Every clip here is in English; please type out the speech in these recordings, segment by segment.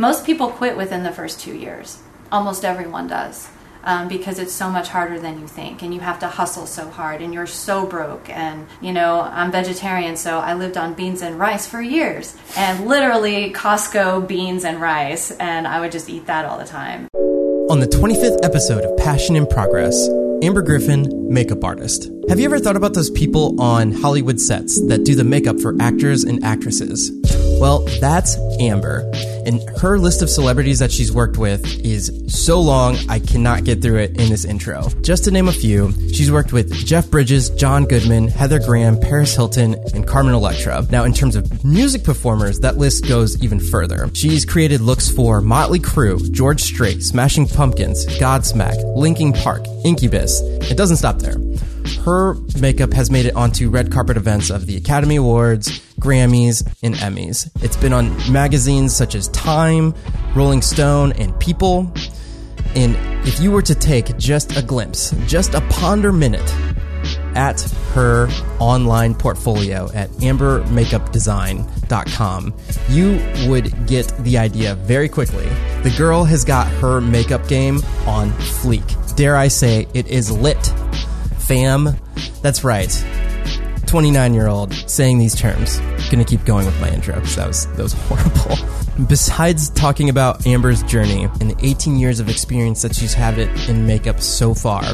Most people quit within the first two years. Almost everyone does. Um, because it's so much harder than you think, and you have to hustle so hard, and you're so broke. And you know, I'm vegetarian, so I lived on beans and rice for years, and literally Costco beans and rice, and I would just eat that all the time. On the 25th episode of Passion in Progress, Amber Griffin, makeup artist. Have you ever thought about those people on Hollywood sets that do the makeup for actors and actresses? Well, that's Amber. And her list of celebrities that she's worked with is so long, I cannot get through it in this intro. Just to name a few, she's worked with Jeff Bridges, John Goodman, Heather Graham, Paris Hilton, and Carmen Electra. Now, in terms of music performers, that list goes even further. She's created looks for Motley Crue, George Strait, Smashing Pumpkins, Godsmack, Linkin Park, Incubus. It doesn't stop there her makeup has made it onto red carpet events of the Academy Awards, Grammys, and Emmys. It's been on magazines such as Time, Rolling Stone, and People. And if you were to take just a glimpse, just a ponder minute at her online portfolio at ambermakeupdesign.com, you would get the idea very quickly. The girl has got her makeup game on fleek. Dare I say, it is lit fam. That's right. 29 year old saying these terms. Gonna keep going with my intro because that was, that was horrible. Besides talking about Amber's journey and the 18 years of experience that she's had it in makeup so far,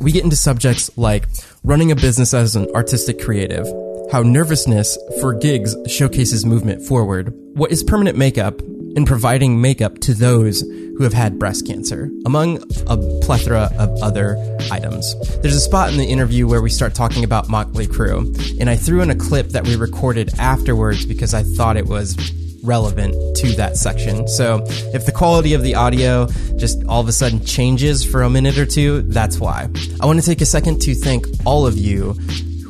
we get into subjects like running a business as an artistic creative, how nervousness for gigs showcases movement forward, what is permanent makeup, and providing makeup to those who have had breast cancer, among a plethora of other items. There's a spot in the interview where we start talking about Motley Crue, and I threw in a clip that we recorded afterwards because I thought it was relevant to that section. So if the quality of the audio just all of a sudden changes for a minute or two, that's why. I want to take a second to thank all of you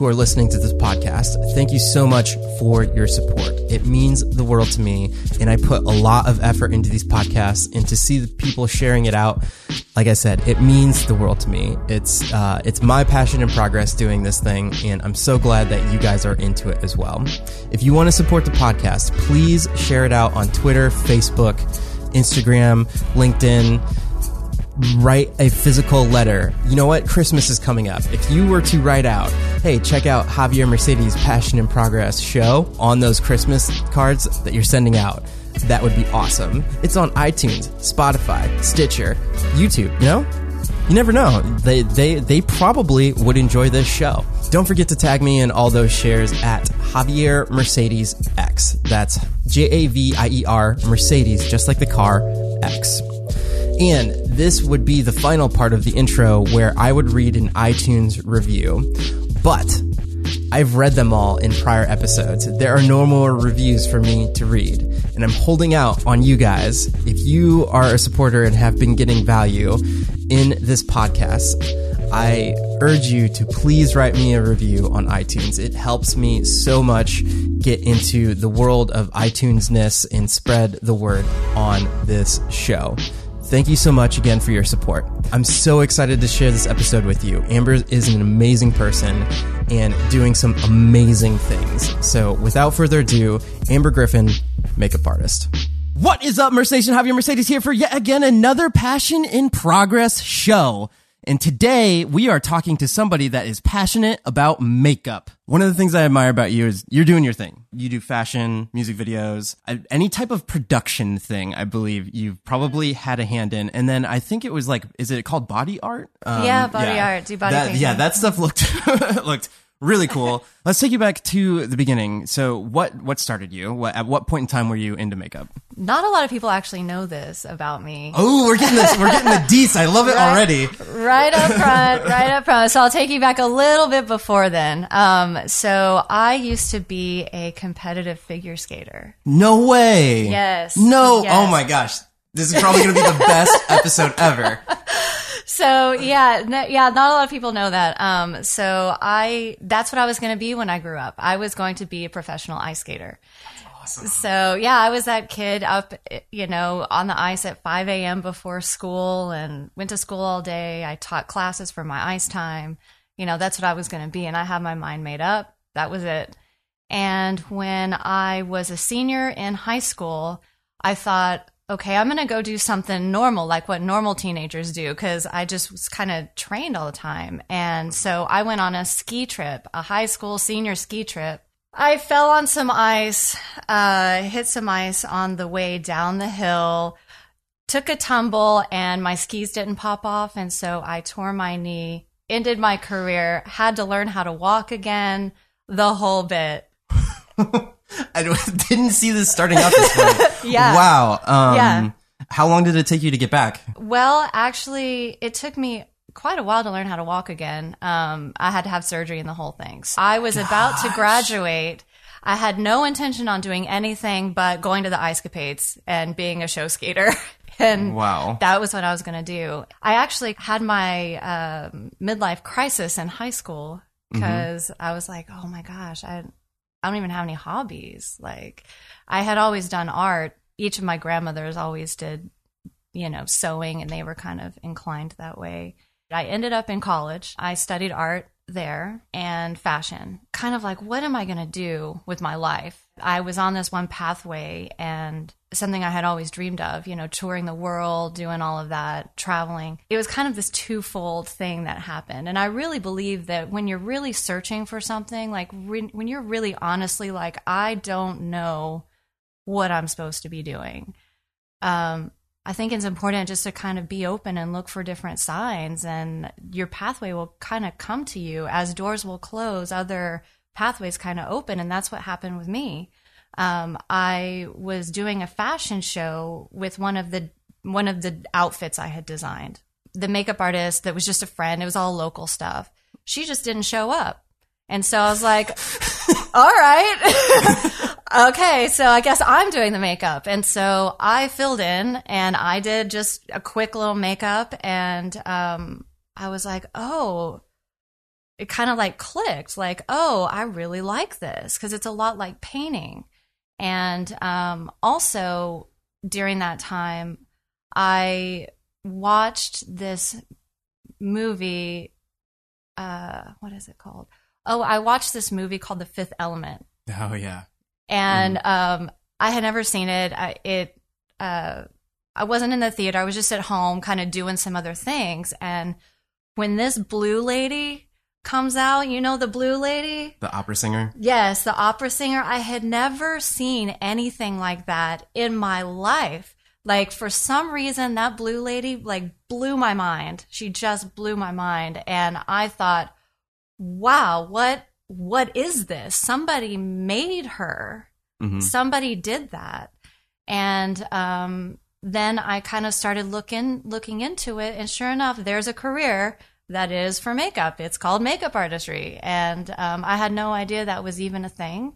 who are listening to this podcast. Thank you so much for your support. It means the world to me. And I put a lot of effort into these podcasts and to see the people sharing it out. Like I said, it means the world to me. It's, uh, it's my passion and progress doing this thing. And I'm so glad that you guys are into it as well. If you want to support the podcast, please share it out on Twitter, Facebook, Instagram, LinkedIn write a physical letter. You know what? Christmas is coming up. If you were to write out, hey, check out Javier Mercedes Passion in Progress show on those Christmas cards that you're sending out, that would be awesome. It's on iTunes, Spotify, Stitcher, YouTube, you know? You never know. They, they, they probably would enjoy this show. Don't forget to tag me in all those shares at Javier Mercedes X. That's J A V I E R Mercedes, just like the car X. And this would be the final part of the intro where I would read an iTunes review. But I've read them all in prior episodes. There are no more reviews for me to read. And I'm holding out on you guys. If you are a supporter and have been getting value in this podcast, I urge you to please write me a review on iTunes. It helps me so much get into the world of iTunesness and spread the word on this show. Thank you so much again for your support. I'm so excited to share this episode with you. Amber is an amazing person and doing some amazing things. So, without further ado, Amber Griffin, makeup artist. What is up, Mercedes? Javier Mercedes here for yet again another Passion in Progress show. And today we are talking to somebody that is passionate about makeup. One of the things I admire about you is you're doing your thing. You do fashion, music videos, any type of production thing, I believe you've probably had a hand in. And then I think it was like, is it called body art? Um, yeah, body yeah. art. Do body that, Yeah, that stuff looked, looked really cool. Let's take you back to the beginning. So, what what started you? What, at what point in time were you into makeup? Not a lot of people actually know this about me. Oh, we're getting this. We're getting the deets. I love it right, already. Right up front. right up front. So I'll take you back a little bit before then. Um, so I used to be a competitive figure skater. No way. Yes. No. Yes. Oh my gosh. This is probably going to be the best episode ever so yeah, no, yeah, not a lot of people know that. Um, so I, that's what I was going to be when I grew up. I was going to be a professional ice skater. Awesome. So yeah, I was that kid up, you know, on the ice at 5 a.m. before school and went to school all day. I taught classes for my ice time. You know, that's what I was going to be. And I had my mind made up. That was it. And when I was a senior in high school, I thought, okay, I'm going to go do something normal, like what normal teenagers do, because I just was kind of trained all the time. And so I went on a ski trip, a high school senior ski trip. I fell on some ice, uh, hit some ice on the way down the hill, took a tumble, and my skis didn't pop off. And so I tore my knee, ended my career, had to learn how to walk again, the whole bit. I didn't see this starting out this way. Yeah. Wow. Um, Yeah. How long did it take you to get back? Well, actually, it took me quite a while to learn how to walk again. Um, I had to have surgery and the whole thing. So I was about to graduate. I had no intention on doing anything but going to the ice capades and being a show skater. and Wow. that was what I was going to do. I actually had my um, midlife crisis in high school because I was like, oh my gosh, I, I don't even have any hobbies. Like, I had always done art. Each of my grandmothers always did, you know, sewing, and they were kind of inclined that way. I ended up in college. I studied art there and fashion. Kind of like, what am I going to do with my life? I was on this one pathway and something I had always dreamed of, you know, touring the world, doing all of that, traveling. It was kind of this twofold thing that happened. And I really believe that when you're really searching for something, like re- when you're really honestly like, I don't know what I'm supposed to be doing. Um, I think it's important just to kind of be open and look for different signs, and your pathway will kind of come to you as doors will close, other pathways kind of open, and that's what happened with me. Um, I was doing a fashion show with one of the one of the outfits I had designed. The makeup artist that was just a friend, it was all local stuff. She just didn't show up. And so I was like, all right. okay. So I guess I'm doing the makeup. And so I filled in and I did just a quick little makeup. And um, I was like, oh, it kind of like clicked like, oh, I really like this because it's a lot like painting. And um, also during that time, I watched this movie. Uh, what is it called? Oh, I watched this movie called The Fifth Element, Oh yeah. and um, I had never seen it. I, it uh, I wasn't in the theater. I was just at home, kind of doing some other things. And when this blue lady comes out, you know the blue lady. The opera singer. Yes, the opera singer. I had never seen anything like that in my life. Like for some reason that blue lady like blew my mind. She just blew my mind and I thought, "Wow, what what is this? Somebody made her. Mhm. Somebody did that." And um then I kind of started looking looking into it and sure enough there's a career that is for makeup. It's called makeup artistry, and um, I had no idea that was even a thing.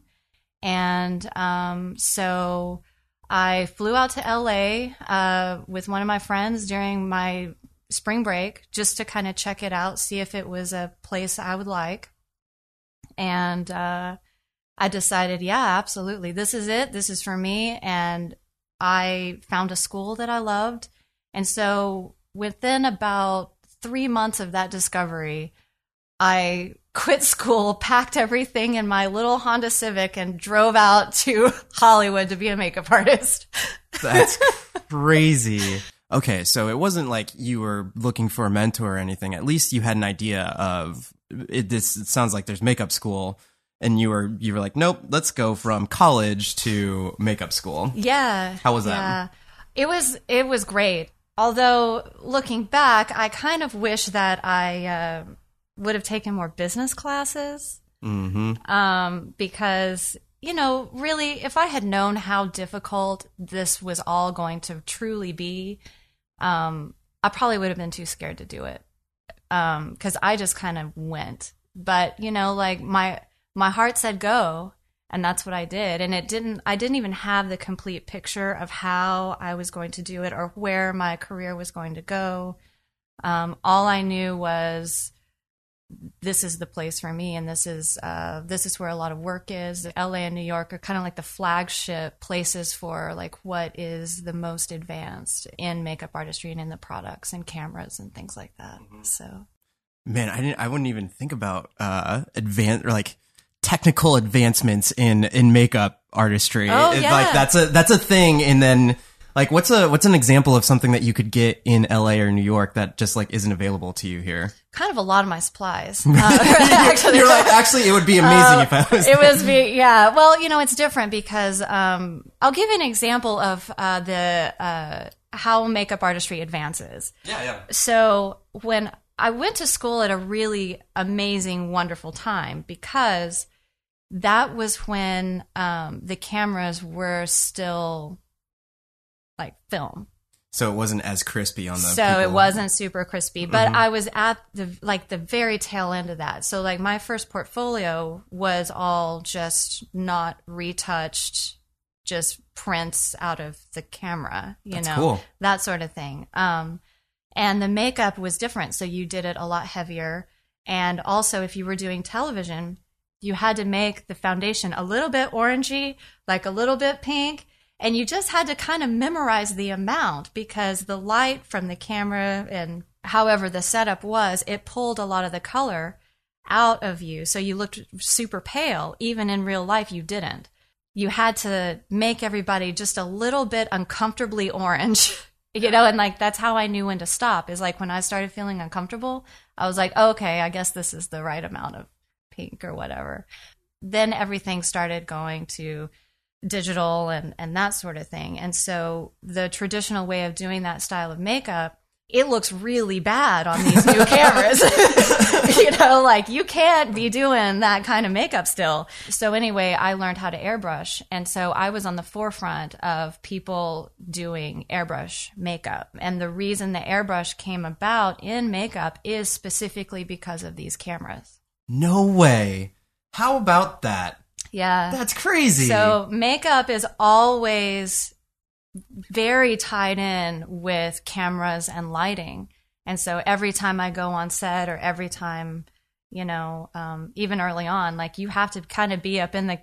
And um, so I flew out to LA uh, with one of my friends during my spring break just to kind of check it out, see if it was a place I would like. And uh, I decided, yeah, absolutely, this is it. This is for me. And I found a school that I loved. And so within about three months of that discovery, I quit school, packed everything in my little Honda Civic, and drove out to Hollywood to be a makeup artist. That's crazy. Okay, so it wasn't like you were looking for a mentor or anything. At least you had an idea of it. This it sounds like there's makeup school, and you were you were like, nope, let's go from college to makeup school. Yeah. How was that? Yeah. It was it was great. Although looking back, I kind of wish that I uh, would have taken more business classes. Hmm um, because you know, really, if I had known how difficult this was all going to truly be, um, I probably would have been too scared to do it. Because I just kind of went. But you know, like my my heart said go, and that's what I did. And it didn't. I didn't even have the complete picture of how I was going to do it or where my career was going to go. Um, all I knew was this is the place for me and this is uh, this is where a lot of work is la and new york are kind of like the flagship places for like what is the most advanced in makeup artistry and in the products and cameras and things like that so Man, I didn't. I wouldn't even think about uh advan or like technical advancements in in makeup artistry. Oh, yeah. Like that's a that's a thing. And then Like, what's a what's an example of something that you could get in L.A. or New York that just like isn't available to you here? Kind of a lot of my supplies. Uh, actually, You're like, actually, it would be amazing if I was. it was me. Yeah. Well, you know, it's different because um, I'll give you an example of uh, the uh, how makeup artistry advances. yeah, yeah. So when I went to school at a really amazing, wonderful time because that was when um, the cameras were still like film. So it wasn't as crispy on the. So it wasn't super crispy, but I was at the like the very tail end of that. So like my first portfolio was all just not retouched, just prints out of the camera, you That's know, cool. that sort of thing. Um, and the makeup was different, so you did it a lot heavier. And also, if you were doing television, you had to make the foundation a little bit orangey, like a little bit pink, and you just had to kind of memorize the amount because the light from the camera and however the setup was, it pulled a lot of the color out of you. So you looked super pale. Even in real life, you didn't. You had to make everybody just a little bit uncomfortably orange. You know, and like that's how I knew when to stop. Is like when I started feeling uncomfortable, I was like, okay, I guess this is the right amount of pink or whatever. Then everything started going to digital and and that sort of thing. And so the traditional way of doing that style of makeup, it looks really bad on these new cameras. you know, like you can't be doing that kind of makeup still. So anyway, I learned how to airbrush, and so I was on the forefront of people doing airbrush makeup. And the reason the airbrush came about in makeup is specifically because of these cameras. No way. How about that? Yeah. That's crazy. So makeup is always very tied in with cameras and lighting. And so every time I go on set or every time, you know, um, even early on, like you have to kind of be up in the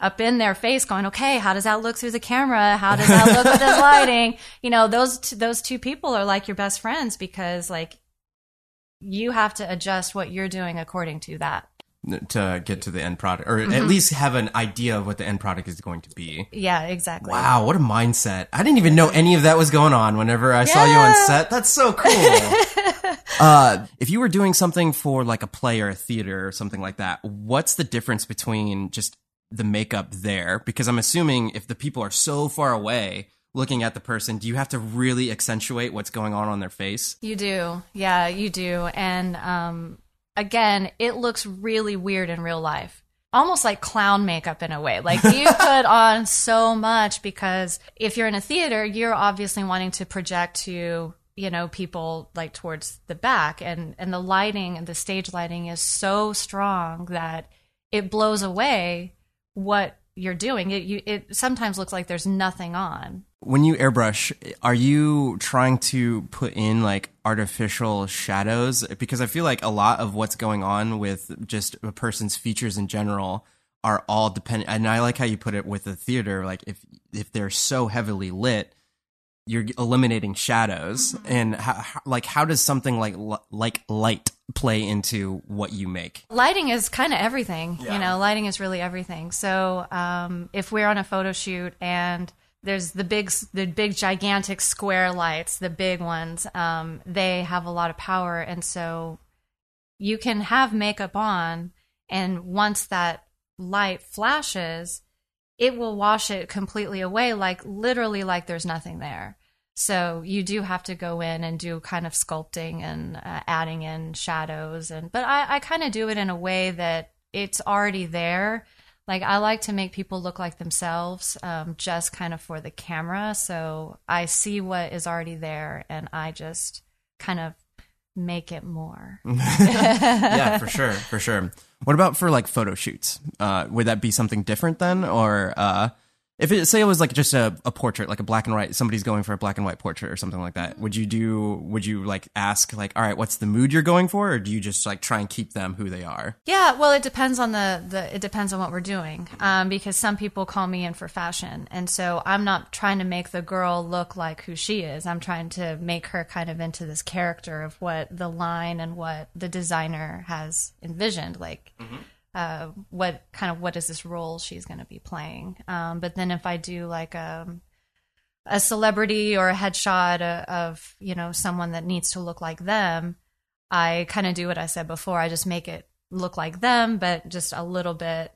up in their face going, okay, how does that look through the camera? How does that look with this lighting? You know, those those two people are like your best friends because like you have to adjust what you're doing according to that. to get to the end product, or Mm-hmm. at least have an idea of what the end product is going to be. Yeah, exactly. Wow, what a mindset. I didn't even know any of that was going on whenever I saw you on set. That's so cool. uh, if you were doing something for like a play or a theater or something like that, what's the difference between just the makeup there? Because I'm assuming if the people are so far away looking at the person, do you have to really accentuate what's going on on their face? You do. Yeah, you do. And um, again, it looks really weird in real life. Almost like clown makeup in a way. Like you put on so much because if you're in a theater, you're obviously wanting to project to, you know, people like towards the back and and the lighting and the stage lighting is so strong that it blows away what you're doing. It you it sometimes looks like there's nothing on. When you airbrush, are you trying to put in like artificial shadows? Because I feel like a lot of what's going on with just a person's features in general are all dependent. And I like how you put it with the theater. Like if if they're so heavily lit, you're eliminating shadows. Mm-hmm. And how, how- like how does something like like light play into what you make? lighting is kind of everything Yeah. you know lighting is really everything so um, if we're on a photo shoot and there's the big the big gigantic square lights the big ones um, they have a lot of power and so you can have makeup on and once that light flashes it will wash it completely away like literally like there's nothing there so you do have to go in and do kind of sculpting and uh, adding in shadows and but I, I kind of do it in a way that it's already there. Like I like to make people look like themselves, um, just kind of for the camera. So I see what is already there and I just kind of make it more. yeah, for sure, for sure. What about for like photo shoots? Uh, would that be something different then, or uh, if it say it was like just a, a portrait, like a black and white, somebody's going for a black and white portrait or something like that? Would you do? Would you like ask like, all right, what's the mood you're going for, or do you just like try and keep them who they are? Yeah, well, it depends on the, the it depends on what we're doing. Um, because some people call me in for fashion, and so I'm not trying to make the girl look like who she is. I'm trying to make her kind of into this character of what the line and what the designer has envisioned, like. Uh, what kind of what is this role she's going to be playing? Um, but then if I do like a a celebrity or a headshot of, of you know someone that needs to look like them, I kind of do what I said before. I just make it look like them, but just a little bit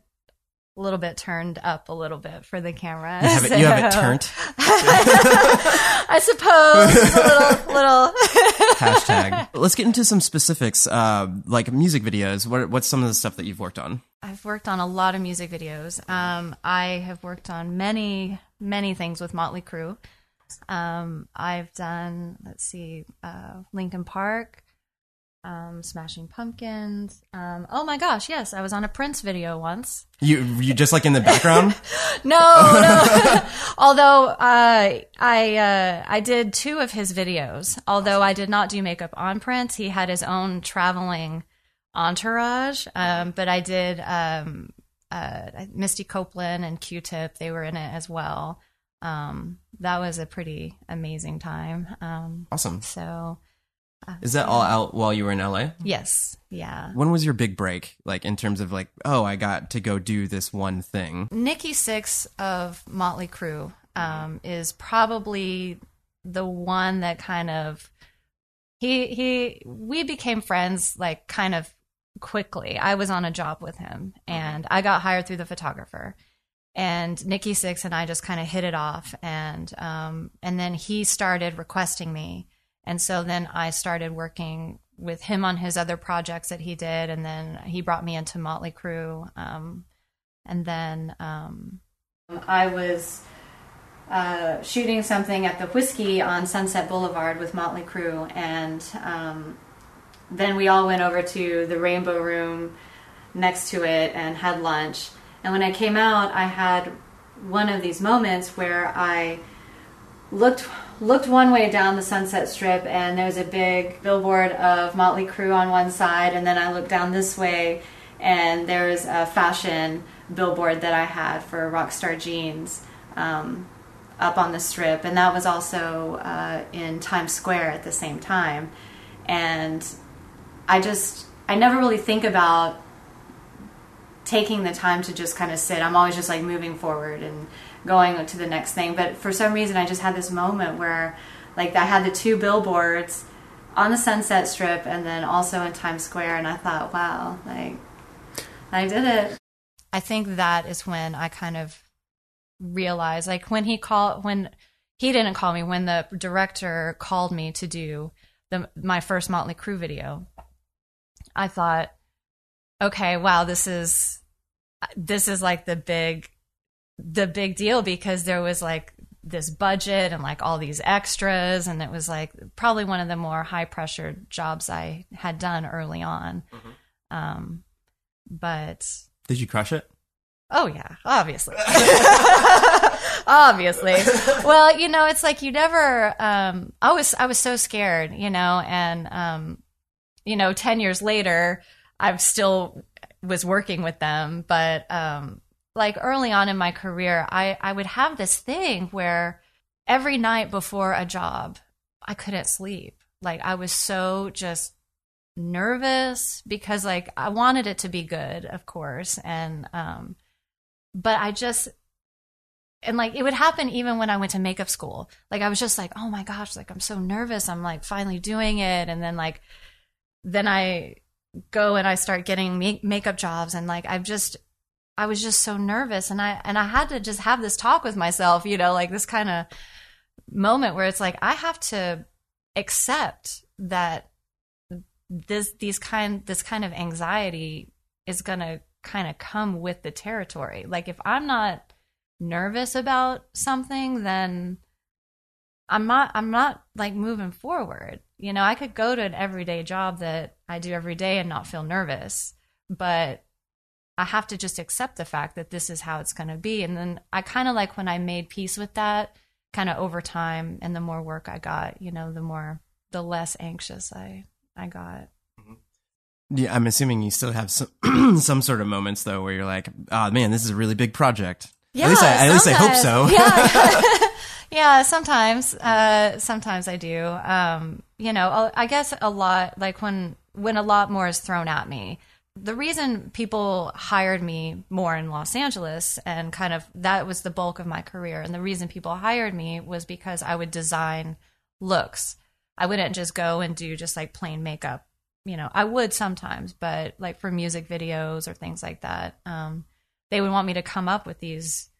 a little bit turned up a little bit for the camera. You have it, you have it turned. I suppose a little, little. Hashtag. Let's get into some specifics, uh, like music videos. What, what's some of the stuff that you've worked on? I've worked on a lot of music videos. Um, I have worked on many, many things with Motley Crue. Um, I've done, let's see, uh, Linkin Park um, Smashing Pumpkins. Um, oh my gosh, yes, I was on a Prince video once. You you just like in the background? no, no. although uh, I uh, I did two of his videos. Although I did not do makeup on Prince, he had his own traveling entourage. Um, but I did um, uh, Misty Copeland and Q-Tip. They were in it as well. Um, that was a pretty amazing time. Um, awesome. So is that all out while you were in LA? Yes. Yeah. When was your big break? Like in terms of like, oh, I got to go do this one thing. Nikki Sixx of Motley Crue um, is probably the one that kind of he he we became friends like kind of quickly. I was on a job with him and I got hired through the photographer. And Nikki Sixx and I just kind of hit it off and um, and then he started requesting me and so then I started working with him on his other projects that he did, and then he brought me into Motley Crue. Um, and then um, I was uh, shooting something at the Whisky on Sunset Boulevard with Motley Crue, and um, then we all went over to the Rainbow Room next to it and had lunch. And when I came out, I had one of these moments where I looked looked one way down the Sunset Strip, and there was a big billboard of Motley Crue on one side, and then I looked down this way, and there was a fashion billboard that I had for Rockstar Jeans um, up on the strip, and that was also uh, in Times Square at the same time. And I just, I never really think about taking the time to just kind of sit. I'm always just like moving forward and going to the next thing. But for some reason, I just had this moment where, like, I had the two billboards on the Sunset Strip and then also in Times Square, and I thought, wow, like, I did it. I think that is when I kind of realized, like, when he called, when he didn't call me, when the director called me to do the my first Motley Crue video, I thought, okay, wow, this is this is like the big the big deal because there was like this budget and like all these extras and it was like probably one of the more high pressure jobs I had done early on. Mm-hmm. Um, but did you crush it? Oh yeah, obviously. obviously. Well, you know, it's like you never um I was I was so scared, you know, and um you know, 10 years later, I've still was working with them, but um like early on in my career, I, I would have this thing where every night before a job, I couldn't sleep. Like I was so just nervous because like I wanted it to be good, of course. And, um, but I just, and like it would happen even when I went to makeup school. Like I was just like, oh my gosh, like I'm so nervous. I'm like finally doing it. And then like, then I go and I start getting make- makeup jobs and like I've just I was just so nervous and I and I had to just have this talk with myself, you know, like this kind of moment where it's like I have to accept that this these kind this kind of anxiety is going to kind of come with the territory. Like if I'm not nervous about something then I'm not I'm not like moving forward. You know, I could go to an everyday job that I do every day and not feel nervous, but I have to just accept the fact that this is how it's going to be. And then I kind of like when I made peace with that kind of over time and the more work I got, you know, the more, the less anxious I, I got. Mm-hmm. Yeah, I'm assuming you still have some some sort of moments though where you're like, "Oh man, this is a really big project." Yeah, at least I, at least I hope so. Yeah, yeah. Sometimes, uh, sometimes I do. Um, you know, I guess a lot like when when a lot more is thrown at me the reason people hired me more in Los Angeles and kind of that was the bulk of my career. And the reason people hired me was because I would design looks. I wouldn't just go and do just like plain makeup. You know, I would sometimes, but like for music videos or things like that, um, they would want me to come up with these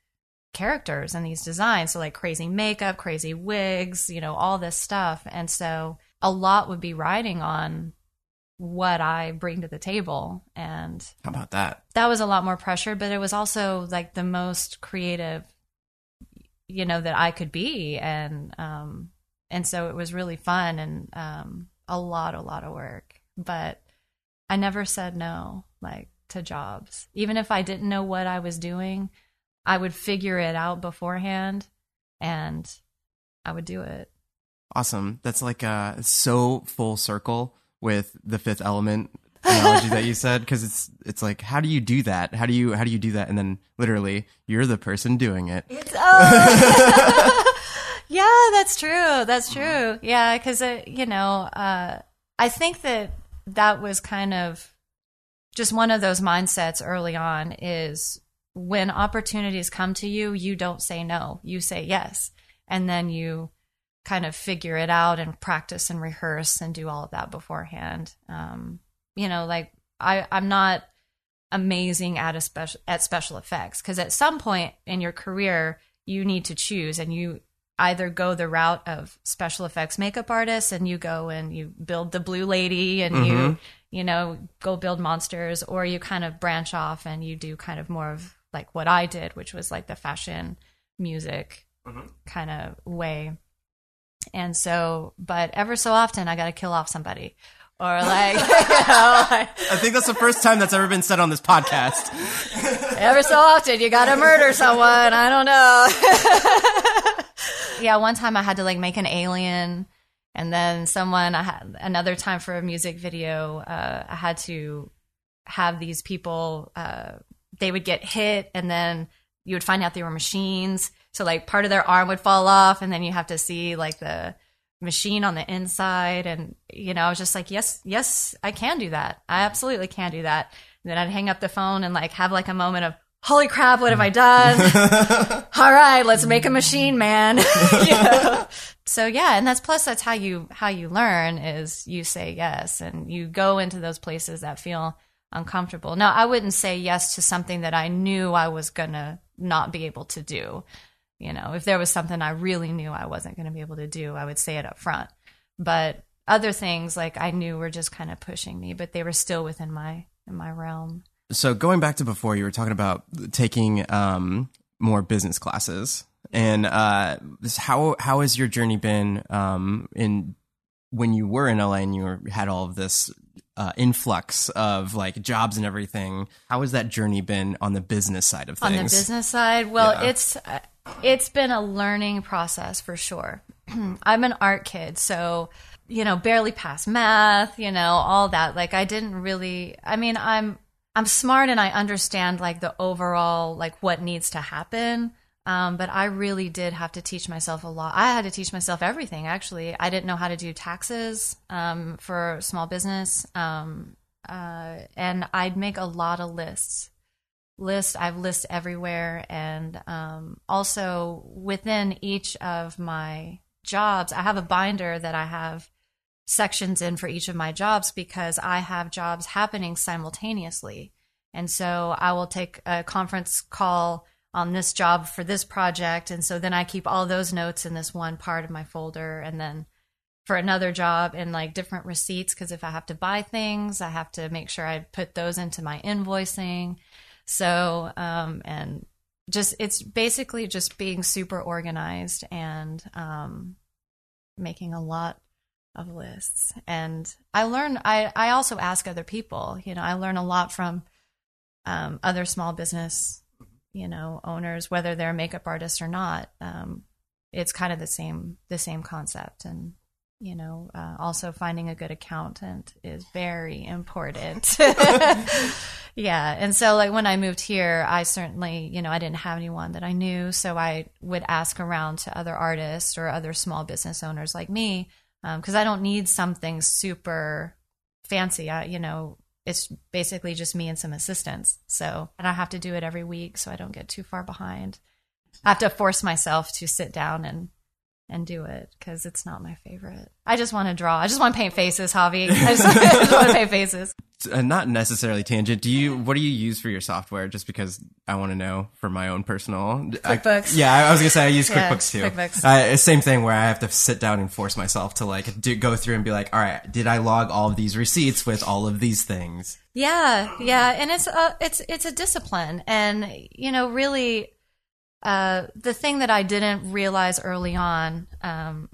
characters and these designs. So like crazy makeup, crazy wigs, you know, all this stuff. And so a lot would be riding on what I bring to the table. And how about that? That was a lot more pressure, but it was also like the most creative, you know, that I could be. And, um, and so it was really fun and, um, a lot, a lot of work, but I never said no, like to jobs. Even if I didn't know what I was doing, I would figure it out beforehand and I would do it. Awesome. That's like uh so full circle with the fifth element analogy that you said? Because it's it's like how do you do that? How do you how do you do that? And then literally you're the person doing it. It's, oh. yeah that's true. That's true. Yeah because uh, you know uh, i think that that was kind of just one of those mindsets early on is when opportunities come to you you don't say no. You say yes. And then you kind of figure it out and practice and rehearse and do all of that beforehand. Um, you know, like I, I'm not amazing at a special at special effects because at some point in your career you need to choose and you either go the route of special effects makeup artists and you go and you build the blue lady and mm-hmm. you you know go build monsters or you kind of branch off and you do kind of more of like what I did which was like the fashion music mm-hmm. kind of way and so, but ever so often, I got to kill off somebody. Or like, you know, like, I think that's the first time that's ever been said on this podcast. Ever so often, you got to murder someone. I don't know. yeah, one time I had to like make an alien, and then someone I had another time for a music video. Uh, I had to have these people. Uh, they would get hit, and then you would find out they were machines so like part of their arm would fall off and then you have to see like the machine on the inside and you know, I was just like, Yes, yes, I can do that. I absolutely can do that. And then I'd hang up the phone and like have like a moment of holy crap, what have I done? All right, let's make a machine, man. So yeah, and that's plus that's how you how you learn is you say yes and you go into those places that feel uncomfortable. Now, I wouldn't say yes to something that I knew I was going to not be able to do. You know, if there was something I really knew I wasn't going to be able to do, I would say it up front. But other things like I knew were just kind of pushing me, but they were still within my in my realm. So going back to before, you were talking about taking um, more business classes, and uh, how how has your journey been um, in when you were in LA and you were, had all of this uh, influx of like jobs and everything? How has that journey been on the business side of things? On the business side, well, yeah. it's it's been a learning process for sure. I'm an art kid, so you know, barely passed math, you know, all that. Like I didn't really I mean, I'm I'm smart and I understand like the overall like what needs to happen. Um, but I really did have to teach myself a lot. I had to teach myself everything. Actually, I didn't know how to do taxes um, for small business, um, uh, and I'd make a lot of lists list. I've lists everywhere, and um, also within each of my jobs, I have a binder that I have sections in for each of my jobs because I have jobs happening simultaneously, and so I will take a conference call on this job for this project, and so then I keep all those notes in this one part of my folder, and then for another job in like different receipts because if I have to buy things, I have to make sure I put those into my invoicing. So, um, and just it's basically just being super organized and um, making a lot of lists. And I learn. I I also ask other people. You know, I learn a lot from um, other small business, you know, owners, whether they're makeup artists or not. Um, it's kind of the same the same concept and you know, uh, also finding a good accountant is very important. yeah. And so, like, when I moved here, I certainly, you know, I didn't have anyone that I knew. So I would ask around to other artists or other small business owners like me, because um, I don't need something super fancy. I, you know, it's basically just me and some assistants. So, and I have to do it every week so I don't get too far behind. I have to force myself to sit down and and do it because it's not my favorite. I just want to draw. I just want to paint faces, Javi. I just, I just want to paint faces. Uh, not necessarily tangent. Do you? What do you use for your software? Just because I want to know for my own personal. QuickBooks. I, yeah, I was gonna say I use Yeah, QuickBooks too. QuickBooks. Uh, same thing where I have to sit down and force myself to like do, go through and be like, all right, did I log all of these receipts with all of these things? Yeah, yeah, and it's a it's it's a discipline, and you know, really, uh, the thing that I didn't realize early on, um,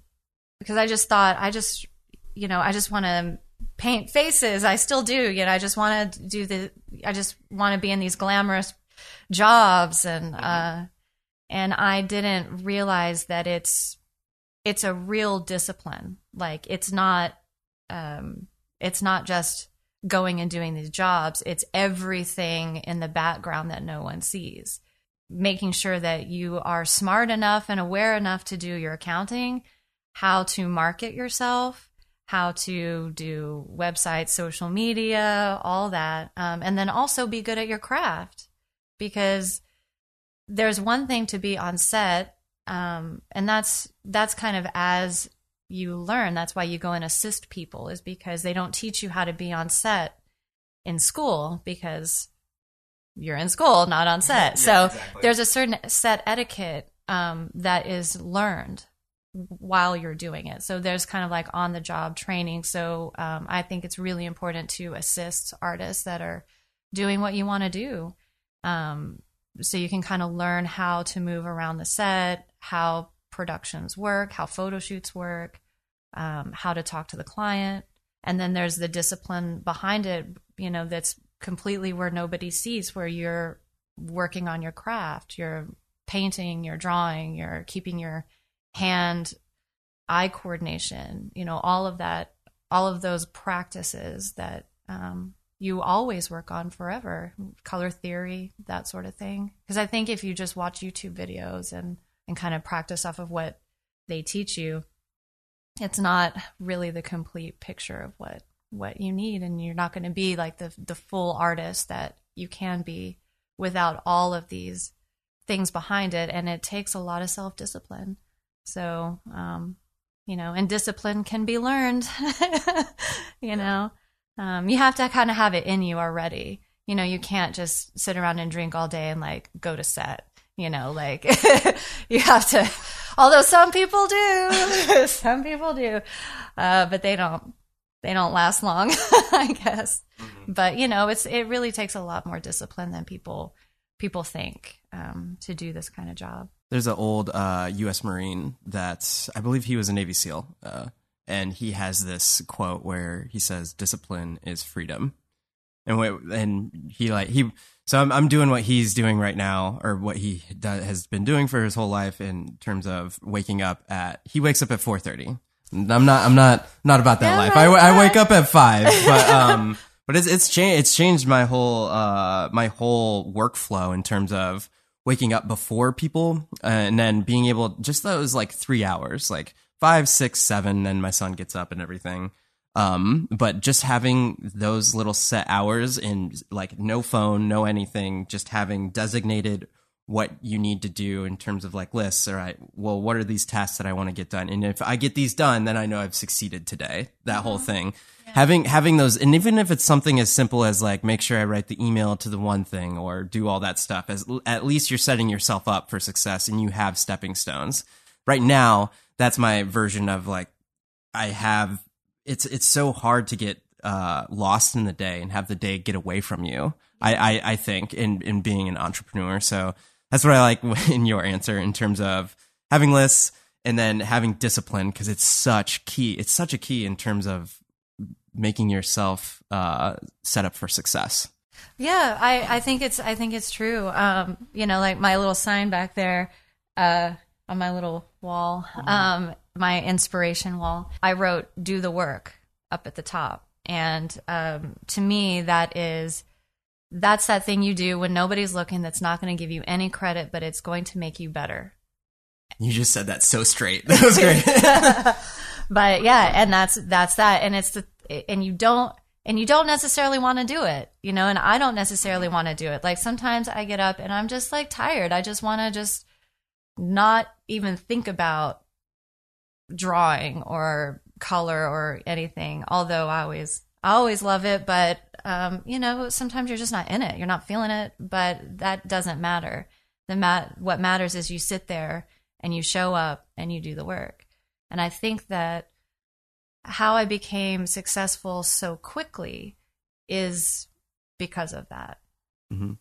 because I just thought I just, you know, I just want to paint faces. I still do, you know. I just want to do the. I just want to be in these glamorous jobs, and uh, and I didn't realize that it's it's a real discipline. Like it's not, um, it's not just going and doing these jobs. It's everything in the background that no one sees. Making sure that you are smart enough and aware enough to do your accounting, how to market yourself, how to do websites, social media, all that. Um, and then also be good at your craft because there's one thing to be on set. Um, and that's that's kind of as you learn. That's why you go and assist people is because they don't teach you how to be on set in school because you're in school, not on set. so exactly. there's a certain set etiquette um, that is learned while you're doing it. So there's kind of like on the job training. So um, I think it's really important to assist artists that are doing what you want to do. Um, so you can kind of learn how to move around the set, how productions work, how photo shoots work, um, how to talk to the client. And then there's the discipline behind it, you know, that's completely where nobody sees, where you're working on your craft, you're painting, you're drawing, you're keeping your hand eye coordination, you know, all of that, all of those practices that um, you always work on forever, color theory, that sort of thing. Because I think if you just watch YouTube videos and, and kind of practice off of what they teach you, it's not really the complete picture of what what you need and you're not going to be like the the full artist that you can be without all of these things behind it and it takes a lot of self-discipline. So um you know and discipline can be learned you know? Um you have to kind of have it in you already. You know you can't just sit around and drink all day and like go to set you know? Like you have to although some people do some people do uh but they don't they don't last long i guess but you know it's it really takes a lot more discipline than people people think um to do this kind of job There's an old uh, U.S. Marine that I believe he was a Navy SEAL, uh, and he has this quote where he says, "Discipline is freedom," and what, and he like he. So I'm I'm doing what he's doing right now, or what he has been doing for his whole life in terms of waking up at. He wakes up at 4:30. I'm not I'm not not about that Yeah, life. I, I wake up at five, but um, but it's it's changed it's changed my whole uh my whole workflow in terms of waking up before people uh, and then being able just those like three hours like five six seven then my son gets up and everything um but just having those little set hours and like no phone no anything just having designated what you need to do in terms of like lists all right well what are these tasks that i want to get done? And if i get these done then i know i've succeeded today that whole thing. Having having those and even if it's something as simple as like make sure i write the email to the one thing or do all that stuff as at least you're setting yourself up for success and you have stepping stones. Right now that's my version of like i have it's it's so hard to get uh, lost in the day and have the day get away from you. I, I, I think in in being an entrepreneur. So that's what I like in your answer in terms of having lists and then having discipline because it's such key. It's such a key in terms of making yourself uh, set up for success. Yeah, I, I think it's I think it's true. Um, you know, like my little sign back there, uh, on my little wall, um, my inspiration wall. I wrote "Do the work" up at the top, and um, to me, that is that's that thing you do when nobody's looking. That's not going to give you any credit, but it's going to make you better. You just said that so straight. That was great. but yeah, and that's that's that, and it's the and you don't and you don't necessarily want to do it, you know, and I don't necessarily want to do it. Like sometimes I get up and I'm just like tired. I just want to just not even think about drawing or color or anything. Although I always I always love it, but um, you know, sometimes you're just not in it. You're not feeling it, but that doesn't matter. The mat what matters is you sit there and you show up and you do the work. And I think that how I became successful so quickly is because of that. Mm-hmm.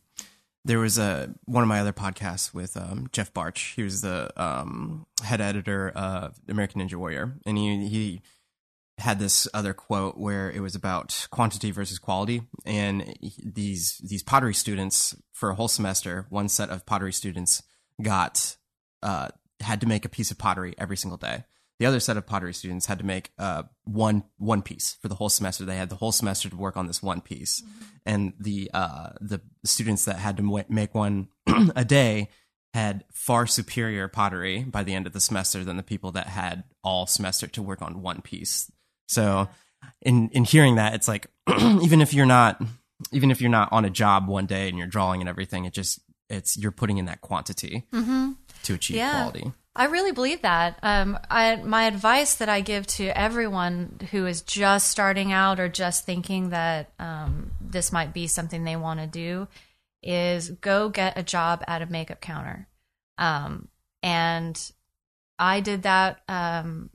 There was a one of my other podcasts with um, Jeff Barch. He was the um, head editor of American Ninja Warrior, and he he had this other quote where it was about quantity versus quality, and these these pottery students for a whole semester, one set of pottery students got uh, had to make a piece of pottery every single day the other set of pottery students had to make uh, one one piece for the whole semester. They had the whole semester to work on this one piece, mm-hmm. and the uh, the students that had to make one a day had far superior pottery by the end of the semester than the people that had all semester to work on one piece. So, in in hearing that, it's like even if you're not even if you're not on a job one day and you're drawing and everything, it just it's you're putting in that quantity mm-hmm. to achieve yeah. quality. I really believe that. Um, I, my advice that I give to everyone who is just starting out or just thinking that um, this might be something they want to do is go get a job at a makeup counter. Um, and I did that. Um,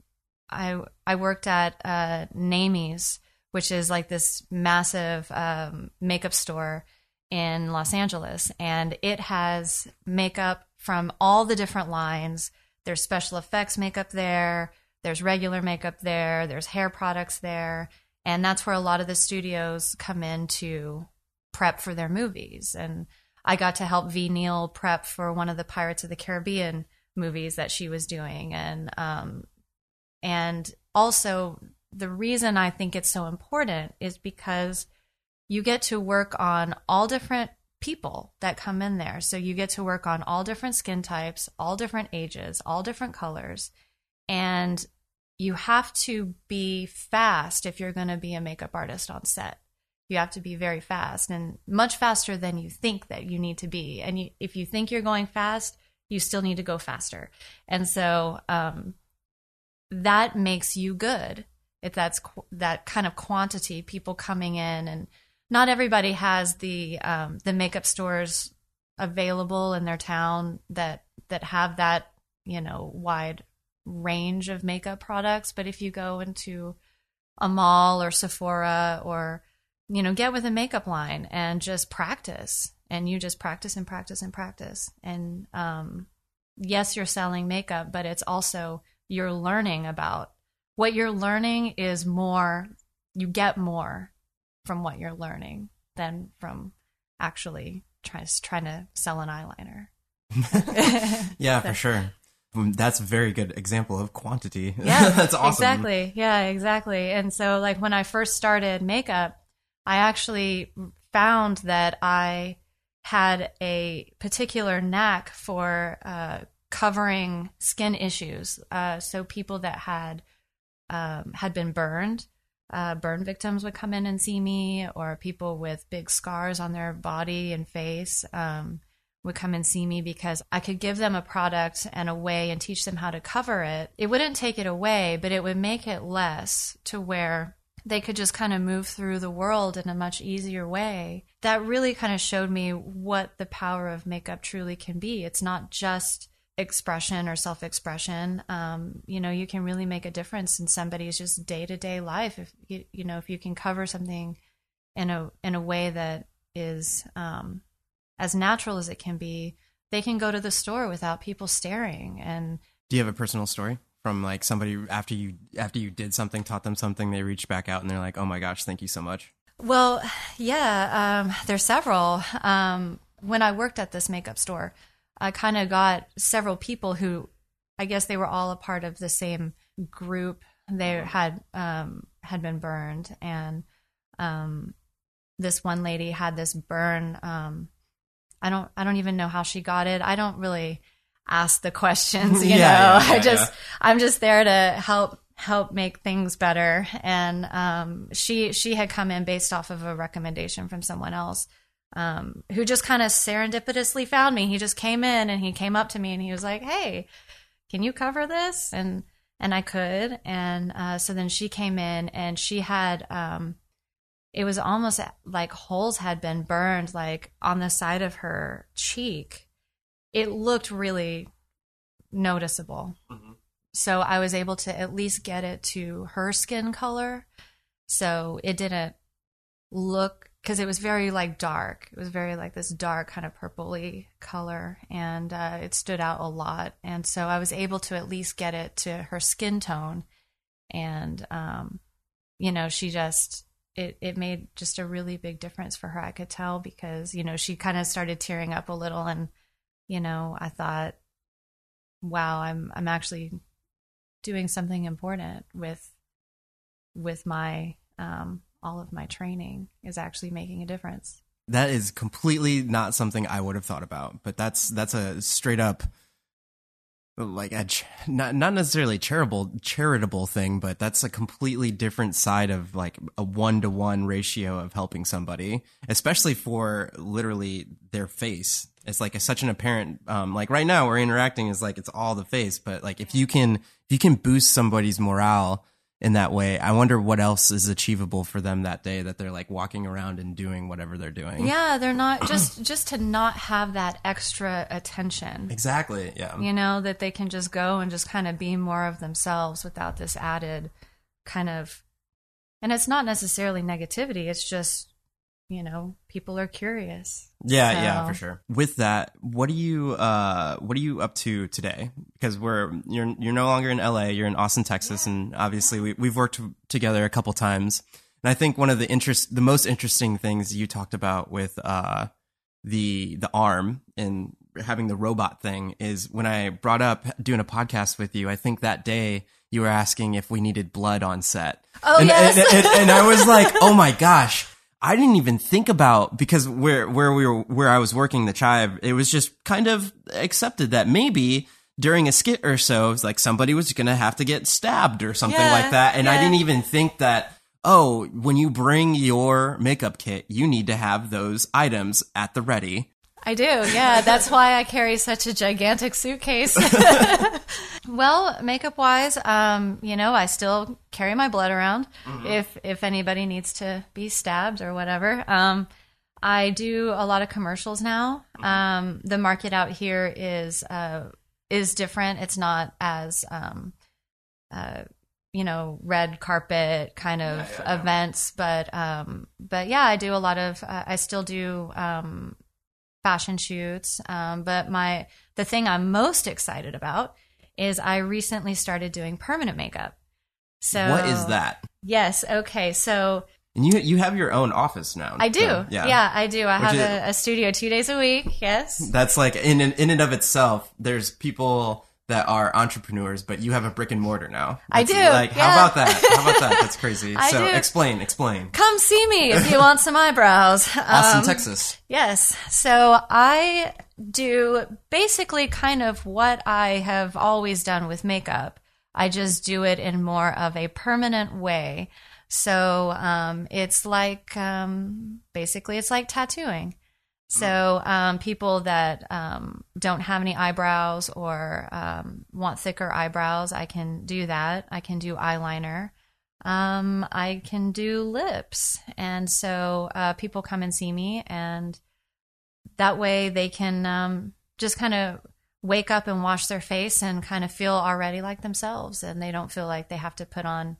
I I worked at uh, Naimie's, which is like this massive um, makeup store in Los Angeles, and it has makeup from all the different lines. There's special effects makeup there, there's regular makeup there, there's hair products there, and that's where a lot of the studios come in to prep for their movies. And I got to help Ve Neill prep for one of the Pirates of the Caribbean movies that she was doing, and um, and also the reason I think it's so important is because you get to work on all different people that come in there. So you get to work on all different skin types, all different ages, all different colors. And you have to be fast if you're going to be a makeup artist on set. You have to be very fast and much faster than you think that you need to be. And you, if you think you're going fast, you still need to go faster. And so um, that makes you good. If that's qu- that kind of quantity, people coming in and not everybody has the um, the makeup stores available in their town that that have that you know wide range of makeup products. But if you go into a mall or Sephora or you know get with a makeup line and just practice and you just practice and practice and practice and um, yes you're selling makeup but it's also you're learning about what you're learning is more you get more from what you're learning than from actually trying trying to sell an eyeliner. yeah, for sure. Um, that's a very good example of quantity. Yeah, that's awesome. Exactly. Yeah, exactly. And so, like when I first started makeup, I actually found that I had a particular knack for uh, covering skin issues. Uh, so people that had um, had been burned uh, burn victims would come in and see me, or people with big scars on their body and face um, would come and see me because I could give them a product and a way and teach them how to cover it. It wouldn't take it away, but it would make it less to where they could just kind of move through the world in a much easier way. That really kind of showed me what the power of makeup truly can be. It's not just expression or self expression, um, you know, you can really make a difference in somebody's just day to day life. If you, you know, if you can cover something in a in a way that is um, as natural as it can be, they can go to the store without people staring. And do you have a personal story from like somebody after you after you did something, taught them something, they reached back out and they're like, "Oh my gosh, thank you so much." Well, yeah, um, there's several. Um, when I worked at this makeup store, I kind of got several people who I guess they were all a part of the same group. They had um, had been burned, and um, this one lady had this burn. Um, I don't I don't even know how she got it. I don't really ask the questions. You yeah, know, yeah, yeah, I just I'm just there to help help make things better. And um, she she had come in based off of a recommendation from someone else um, who just kind of serendipitously found me. He just came in and he came up to me and he was like, "Hey, can you cover this?" And and I could. And uh, so then she came in and she had. Um, it was almost like holes had been burned like on the side of her cheek. It looked really noticeable. Mm-hmm. So I was able to at least get it to her skin color. So it didn't look because it was very like dark. It was very like this dark kind of purpley color, and uh, it stood out a lot. And so I was able to at least get it to her skin tone, and um, you know, she just it it made just a really big difference for her. I could tell because you know she kind of started tearing up a little, and you know, I thought, wow, I'm I'm actually doing something important with with my um, all of my training is actually making a difference. That is completely not something I would have thought about, but that's that's a straight up like a not not necessarily charitable charitable thing, but that's a completely different side of like a one to one ratio of helping somebody, especially for literally their face. It's like a, such an apparent um, like right now we're interacting is like it's all the face, but like if you can if you can boost somebody's morale in that way. I wonder what else is achievable for them that day that they're like walking around and doing whatever they're doing. Yeah, they're not just just to not have that extra attention. Exactly. Yeah. You know, that they can just go and just kind of be more of themselves without this added kind of and it's not necessarily negativity, it's just you know, people are curious. Yeah, so. yeah, for sure. With that, what are you uh what are you up to today? Because we're you're you're no longer in LA, you're in Austin, Texas, yeah. and obviously we we've worked together a couple times. And I think one of the interest the most interesting things you talked about with uh the the arm and having the robot thing is when I brought up doing a podcast with you, I think that day you were asking if we needed blood on set. Oh and, yes. and, and, and I was like, oh my gosh I didn't even think about because where where we were where I was working the chive, it was just kind of accepted that maybe during a skit or so, it's like somebody was gonna have to get stabbed or something yeah, like that, and yeah. I didn't even think that. Oh, when you bring your makeup kit, you need to have those items at the ready. I do, yeah. That's why I carry such a gigantic suitcase. well, makeup wise, um, you know, I still carry my blood around mm-hmm. if if anybody needs to be stabbed or whatever. Um, I do a lot of commercials now. Mm-hmm. Um, the market out here is uh, is different. It's not as um, uh, you know red carpet kind of yeah, yeah, events, yeah. but um, but yeah, I do a lot of. Uh, I still do um, fashion shoots. Um, but my the thing I'm most excited about is I recently started doing permanent makeup. So what is that? Yes. Okay. So and you you have your own office now. I do. So, yeah. yeah, I do. I Which have is, a, a, studio two days a week. Yes. That's like in in and of itself. There's people that are entrepreneurs, but you have a brick and mortar now. That's I do. Like, yeah. how about that? How about that? That's crazy. I so do. explain, explain. Come see me if you want some eyebrows. Austin, um, Texas. Yes. So I do basically kind of what I have always done with makeup. I just do it in more of a permanent way. So um, it's like um, basically it's like tattooing. So um, people that um, don't have any eyebrows or um, want thicker eyebrows, I can do that. I can do eyeliner. Um, I can do lips, and so uh, people come and see me, and that way they can um, just kind of wake up and wash their face and kind of feel already like themselves, and they don't feel like they have to put on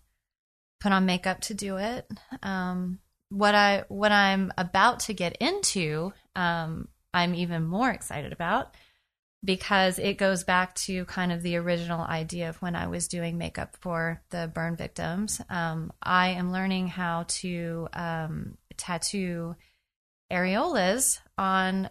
put on makeup to do it. Um, what I what I'm about to get into, um, I'm even more excited about because it goes back to kind of the original idea of when I was doing makeup for the burn victims. Um, I am learning how to um, tattoo areolas on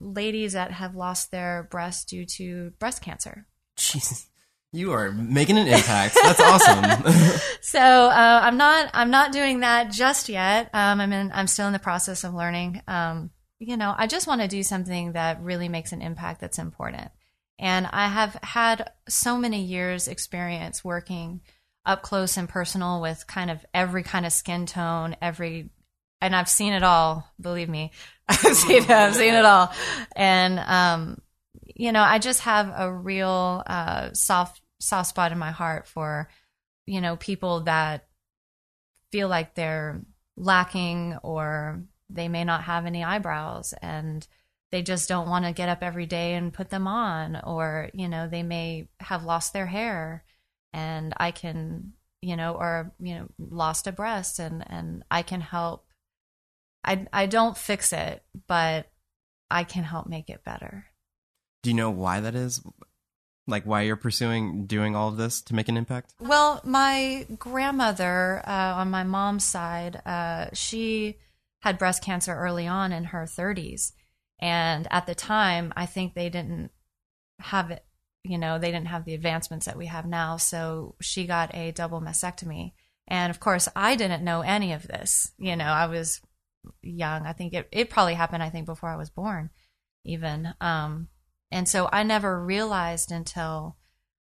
ladies that have lost their breasts due to breast cancer. Jesus. You are making an impact. That's awesome. so uh, I'm not I'm not doing that just yet. Um, I'm in I'm still in the process of learning. Um, you know, I just want to do something that really makes an impact that's important. And I have had so many years experience working up close and personal with kind of every kind of skin tone, every, and I've seen it all. Believe me, I've seen it. I've seen it all, and um, you know, I just have a real uh, soft soft spot in my heart for you know people that feel like they're lacking or they may not have any eyebrows and they just don't want to get up every day and put them on or you know they may have lost their hair and i can you know or you know lost a breast and and i can help i i don't fix it but i can help make it better Do you know why that is? Like why you're pursuing doing all of this to make an impact? Well, my grandmother uh, on my mom's side, uh, she had breast cancer early on in her 30s. And at the time, I think they didn't have it, you know, they didn't have the advancements that we have now. So she got a double mastectomy. And of course, I didn't know any of this. You know, I was young. I think it, it probably happened, I think, before I was born, even. Um, and so I never realized until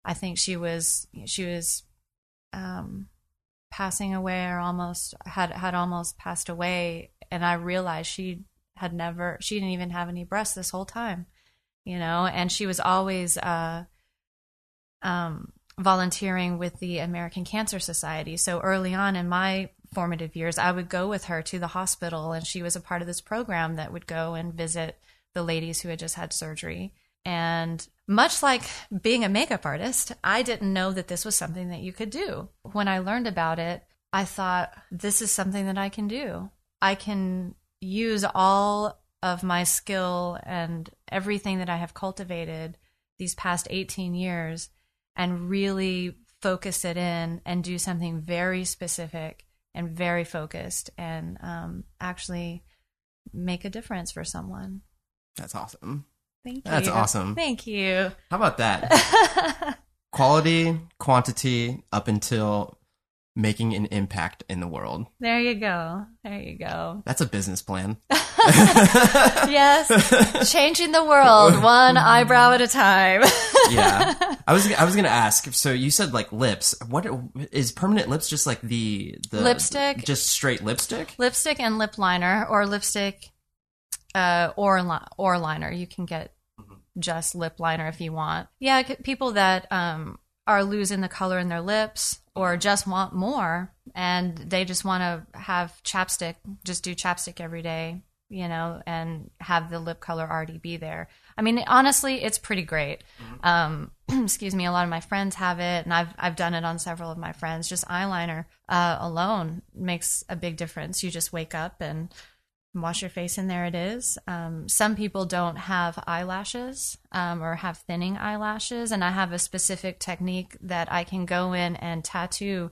I think she was she was um, passing away or almost had had almost passed away, and I realized she had never she didn't even have any breasts this whole time, you know, and she was always uh, um, volunteering with the American Cancer Society. So early on in my formative years, I would go with her to the hospital, and she was a part of this program that would go and visit the ladies who had just had surgery. And much like being a makeup artist, I didn't know that this was something that you could do. When I learned about it, I thought, this is something that I can do. I can use all of my skill and everything that I have cultivated these past 18 years and really focus it in and do something very specific and very focused and um, actually make a difference for someone. That's awesome. Thank you. That's awesome. Thank you. How about that? Quality, quantity, up until making an impact in the world. There you go. There you go. That's a business plan. yes. Changing the world one eyebrow at a time. yeah. I was I was going to ask so you said like lips. What is permanent lips just like the the Lipstick? Just straight lipstick? lipstick and lip liner or lipstick uh, or li- or liner. You can get just lip liner if you want. Yeah, c- people that um, are losing the color in their lips or just want more and they just want to have chapstick, just do chapstick every day, you know, and have the lip color already be there. I mean, honestly, it's pretty great. Um, excuse me, a lot of my friends have it, and I've I've done it on several of my friends. Just eyeliner uh, alone makes a big difference. You just wake up and wash your face and there it is um, some people don't have eyelashes um, or have thinning eyelashes and i have a specific technique that i can go in and tattoo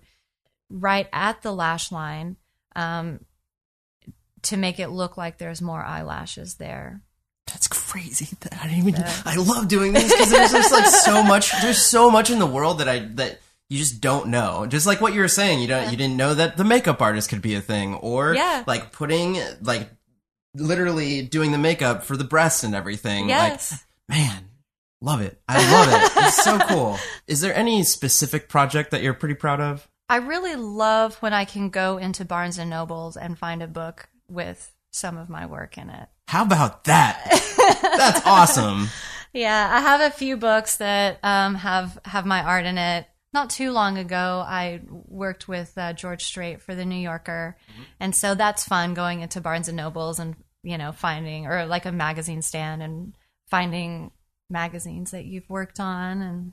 right at the lash line um, to make it look like there's more eyelashes there That's crazy. I didn't even. I love doing these because there's just like so much. There's so much in the world that I that you just don't know. Just like what you were saying, you don't. You didn't know that the makeup artist could be a thing, or Yeah. like putting like literally doing the makeup for the breasts and everything. yes Like, man, love it. I love it. It's so cool. Is there any specific project that you're pretty proud of? I really love when I can go into Barnes and Nobles and find a book with some of my work in it. How about that? That's awesome. Yeah, I have a few books that um, have have my art in it. Not too long ago, I worked with uh, George Strait for the New Yorker, and so that's fun going into Barnes and Nobles and you know finding or like a magazine stand and finding magazines that you've worked on and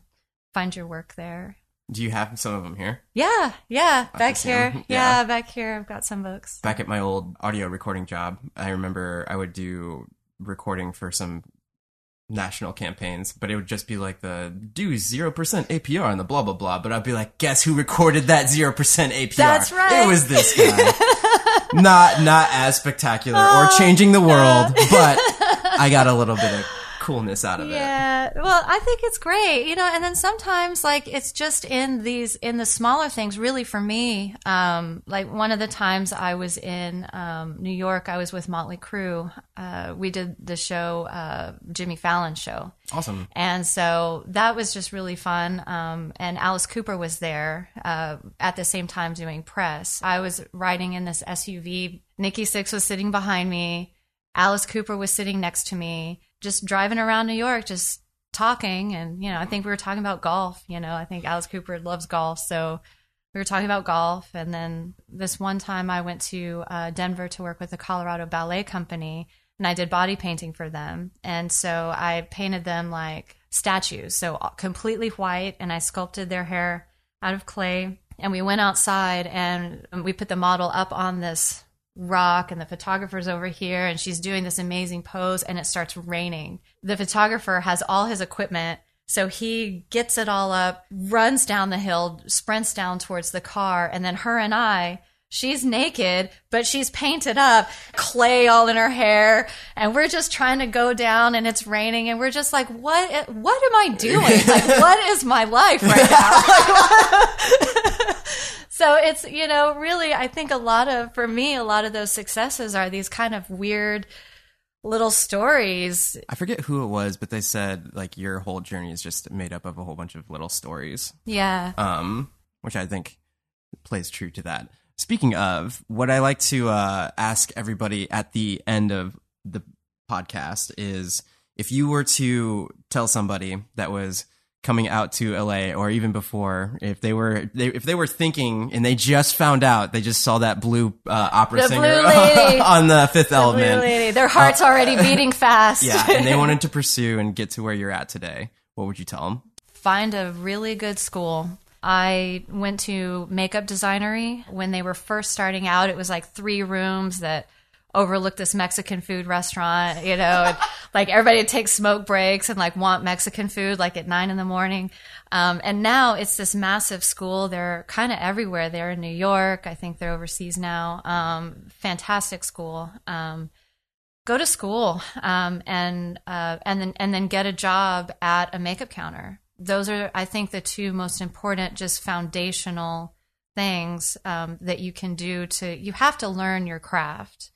find your work there. Do you have some of them here? Yeah, yeah, back here. Yeah. Yeah. back here. I've got some books. back at my old audio recording job, I remember I would do recording for some national campaigns, but it would just be like the do 0% APR on the blah blah blah, but I'd be like, guess who recorded that 0% APR? That's right. It was this guy. not not as spectacular or oh, changing the world, but I got a little bit of coolness out of it. Yeah. Well, I think it's great, you know, and then sometimes like it's just in these in the smaller things really for me. Um like one of the times I was in um New York, I was with Motley Crue. Uh we did the show uh Jimmy Fallon show. Awesome. And so that was just really fun. Um, and Alice Cooper was there uh, at the same time doing press. I was riding in this SUV. Nikki Sixx was sitting behind me. Alice Cooper was sitting next to me, just driving around New York, just talking. And, you know, I think we were talking about golf. You know, I think Alice Cooper loves golf. So we were talking about golf. And then this one time I went to uh, Denver to work with the Colorado Ballet Company and I did body painting for them. And so I painted them like statues, so completely white, and I sculpted their hair out of clay. And we went outside and we put the model up on this rock, and the photographer's over here, and she's doing this amazing pose, and it starts raining. The photographer has all his equipment. So he gets it all up, runs down the hill, sprints down towards the car, and then her and I She's naked, but she's painted up, clay all in her hair, and we're just trying to go down and it's raining and we're just like, what, what am I doing? Like, what is my life right now? so it's, you know, really, I think a lot of, for me, a lot of those successes are these kind of weird little stories. I forget who it was, but they said like your whole journey is just made up of a whole bunch of little stories. Yeah. Um, which I think plays true to that. Speaking of, what I like to uh, ask everybody at the end of the podcast is if you were to tell somebody that was coming out to LA or even before if they were they, if they were thinking and they just found out they just saw that blue uh, opera the singer blue on the Fifth the Element. lady. their heart's uh, already beating fast. Yeah and they wanted to pursue and get to where you're at today. What would you tell them find a really good school. I went to makeup Designory. When they were first starting out. It was like three rooms that overlooked this Mexican food restaurant, you know, and like everybody would take smoke breaks and like want Mexican food like at nine in the morning. Um, and now it's this massive school. They're kind of everywhere. They're in New York. I think they're overseas now. Um, fantastic school. Um, go to school um, and uh, and then and then get a job at a makeup counter those are, I think, the two most important, just foundational things um, that you can do to, you have to learn your craft.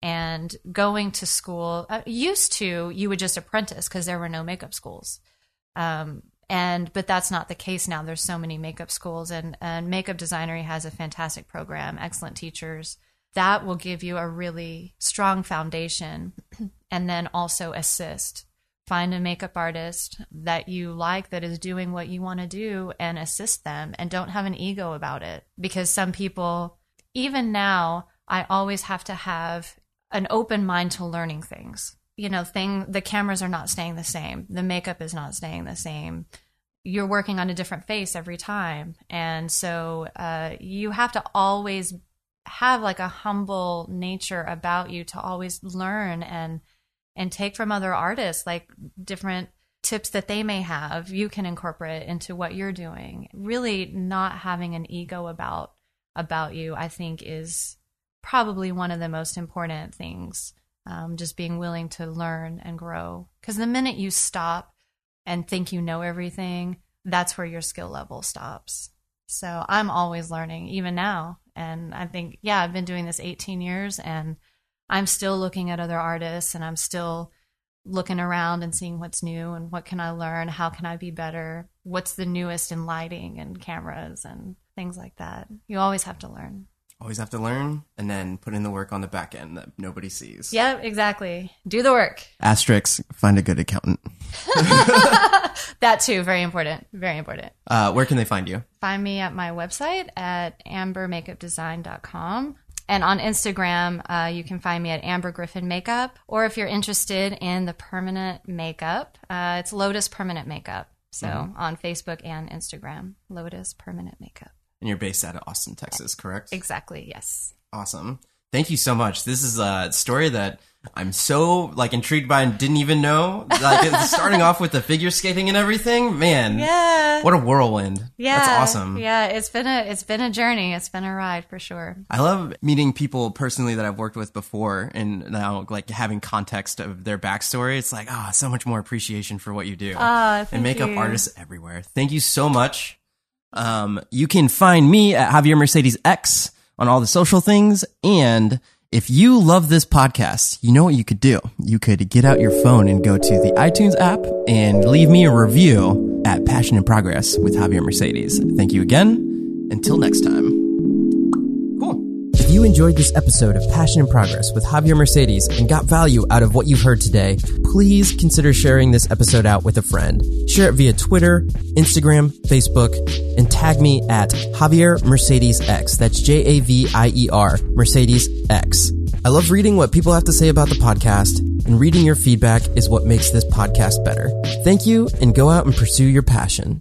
And going to school, uh, used to, you would just apprentice because there were no makeup schools. Um, and but that's not the case now. There's so many makeup schools and, and makeup Designory has a fantastic program excellent teachers. That will give you a really strong foundation and then also assist. Find a makeup artist that you like that is doing what you want to do and assist them and don't have an ego about it. Because some people even now I always have to have an open mind to learning things. You know, thing the cameras are not staying the same. The makeup is not staying the same. You're working on a different face every time. And so uh, you have to always have like a humble nature about you to always learn and and take from other artists like different tips that they may have you can incorporate into what you're doing really not having an ego about about you i think is probably one of the most important things um, just being willing to learn and grow. Because the minute you stop and think you know everything that's where your skill level stops. So i'm always learning even now. And i think yeah i've been doing this 18 years and I'm still looking at other artists and I'm still looking around and seeing what's new and what can I learn, how can I be better, what's the newest in lighting and cameras and things like that. You always have to learn. Always have to learn and then put in the work on the back end that nobody sees. Yeah, exactly. Do the work. Asterix, find a good accountant. that too, very important. Very important. Uh, where can they find you? Find me at my website at ambermakeupdesign.com. And on Instagram, uh, you can find me at Amber Griffin Makeup. Or if you're interested in the permanent makeup, uh, it's Lotus Permanent Makeup. So mm-hmm. on Facebook and Instagram, Lotus Permanent Makeup. And you're based out of Austin, Texas, correct? Exactly, yes. Awesome. Thank you so much. This is a story that I'm so like intrigued by and didn't even know. Like starting off with the figure skating and everything, man. Yeah. What a whirlwind. Yeah. That's awesome. Yeah, it's been a it's been a journey. It's been a ride for sure. I love meeting people personally that I've worked with before and now like having context of their backstory. It's like, ah, so much more appreciation for what you do. Ah, thank and makeup you. artists everywhere. Thank you so much. Um, you can find me at Javier Mercedes X on all the social things. And if you love this podcast, you know what you could do? You could get out your phone and go to the iTunes app and leave me a review at Passion and Progress with Javier Mercedes. Thank you again. Until next time. If you enjoyed this episode of Passion and Progress with Javier Mercedes and got value out of what you've heard today, please consider sharing this episode out with a friend. Share it via Twitter, Instagram, Facebook, and tag me at Javier Mercedes X. That's J A V I E R Mercedes X. I love reading what people have to say about the podcast, and reading your feedback is what makes this podcast better. Thank you, and go out and pursue your passion.